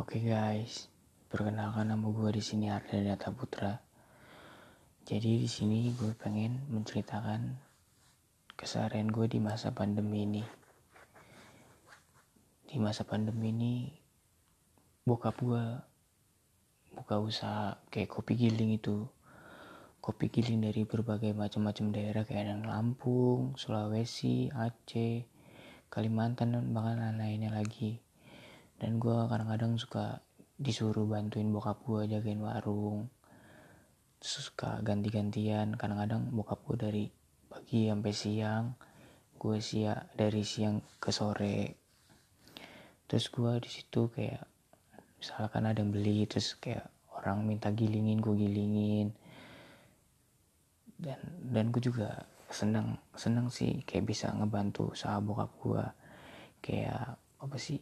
Oke guys, perkenalkan nama gue di sini Arda Data Putra. Jadi di sini gue pengen menceritakan keseharian gue di masa pandemi ini. Di masa pandemi ini, bokap gue buka usaha kayak kopi giling itu. Kopi giling dari berbagai macam-macam daerah kayak yang Lampung, Sulawesi, Aceh, Kalimantan dan bahkan lain-lainnya lagi dan gue kadang-kadang suka disuruh bantuin bokap gue jagain warung. Suka ganti-gantian. Kadang-kadang bokap gue dari pagi sampai siang gue siang dari siang ke sore. Terus gue di situ kayak misalkan ada yang beli terus kayak orang minta gilingin gue gilingin. Dan dan gue juga senang senang sih kayak bisa ngebantu usaha bokap gue kayak apa sih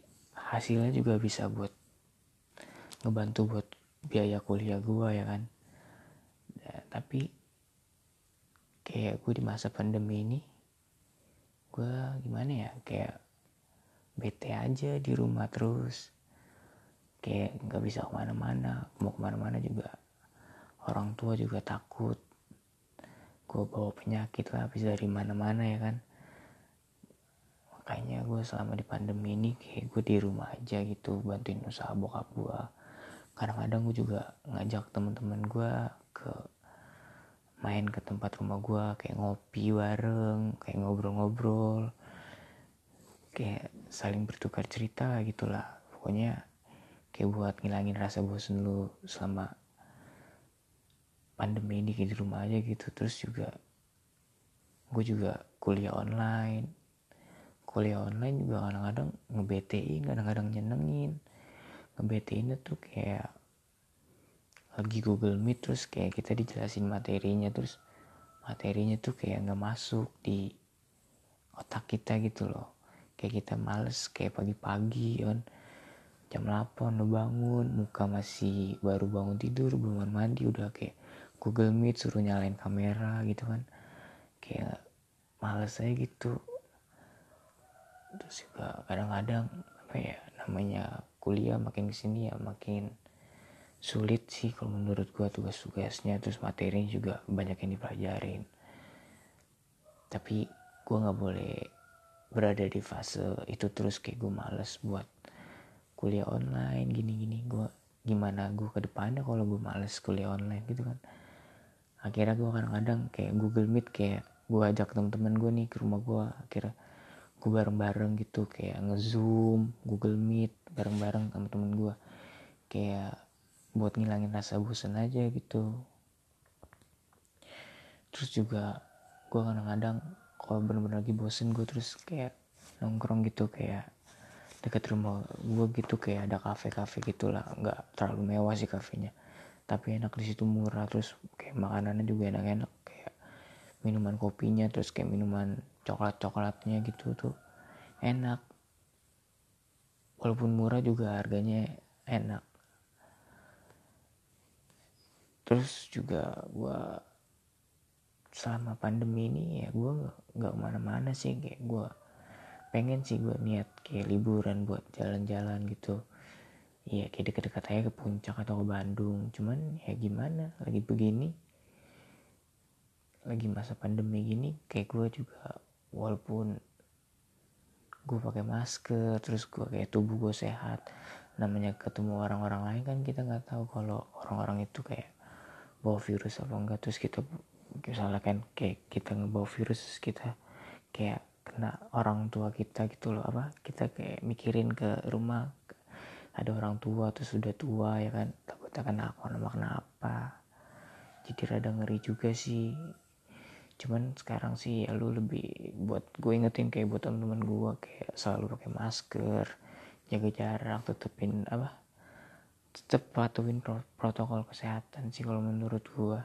hasilnya juga bisa buat ngebantu buat biaya kuliah gue ya kan? Ya, tapi kayak gue di masa pandemi ini gue gimana ya kayak bete aja di rumah terus. Kayak nggak bisa ke mana-mana mau ke mana-mana juga orang tua juga takut. Gue bawa penyakit lah habis dari mana-mana ya kan makanya gue selama di pandemi ini kayak gue di rumah aja gitu bantuin usaha bokap gue kadang-kadang gue juga ngajak temen-temen gue ke main ke tempat rumah gue kayak ngopi bareng kayak ngobrol-ngobrol kayak saling bertukar cerita gitulah. Pokoknya kayak buat ngilangin rasa bosen lu selama pandemi ini di rumah aja gitu. Terus juga gue juga kuliah online kuliah online juga kadang-kadang ngebetein kadang-kadang nyenengin. Ngebetein tuh kayak lagi Google Meet terus kayak kita dijelasin materinya terus materinya tuh kayak nggak masuk di otak kita gitu loh. Kayak kita males kayak pagi-pagi kan jam 8 udah bangun muka masih baru bangun tidur belum mandi udah kayak Google Meet suruh nyalain kamera gitu kan. Kayak males aja gitu terus juga kadang-kadang apa ya namanya kuliah makin ke sini ya makin sulit sih kalau menurut gua tugas-tugasnya. Terus materi juga banyak yang dipelajarin. Tapi gua nggak boleh berada di fase itu terus kayak gue males buat kuliah online gini-gini. Gue gimana gue ke depannya kalau gue males kuliah online gitu kan? Akhirnya gue kadang-kadang kayak Google Meet kayak gue ajak temen-temen gue nih ke rumah gue akhirnya gue bareng-bareng gitu kayak ngezoom Google Meet bareng-bareng sama temen gue kayak buat ngilangin rasa bosan aja gitu. Terus juga gue kadang-kadang kalau bener-bener lagi bosen gue terus kayak nongkrong gitu kayak deket rumah gue gitu kayak ada kafe-kafe gitulah. Nggak terlalu mewah sih kafenya. Tapi enak di situ murah. Terus kayak makanannya juga enak-enak minuman kopinya terus kayak minuman coklat coklatnya gitu tuh enak. Walaupun murah juga harganya enak. Terus juga gue selama pandemi ini ya gue nggak ke mana-mana sih kayak gue pengen sih gue niat kayak liburan buat jalan-jalan gitu. Iya kayak deket-deket aja ke puncak atau ke Bandung. Cuman ya gimana lagi begini lagi masa pandemi gini kayak gue juga walaupun gue pakai masker terus gue kayak tubuh gue sehat namanya ketemu orang-orang lain kan kita nggak tahu kalau orang-orang itu kayak bawa virus apa enggak. Terus kita misalnya kan kayak kita ngebawa virus kita kayak kena orang tua kita gitu loh apa kita kayak mikirin ke rumah ada orang tua terus sudah tua ya kan takutnya kena apa nama kenapa jadi rada ngeri juga sih cuman sekarang sih ya lu lebih buat gue ingetin kayak buat teman-teman gue kayak selalu pakai masker jaga jarak tetepin apa tetep patuhin protokol kesehatan sih kalau menurut gue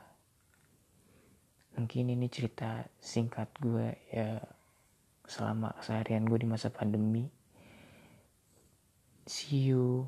mungkin ini cerita singkat gue ya selama seharian gue di masa pandemi. See you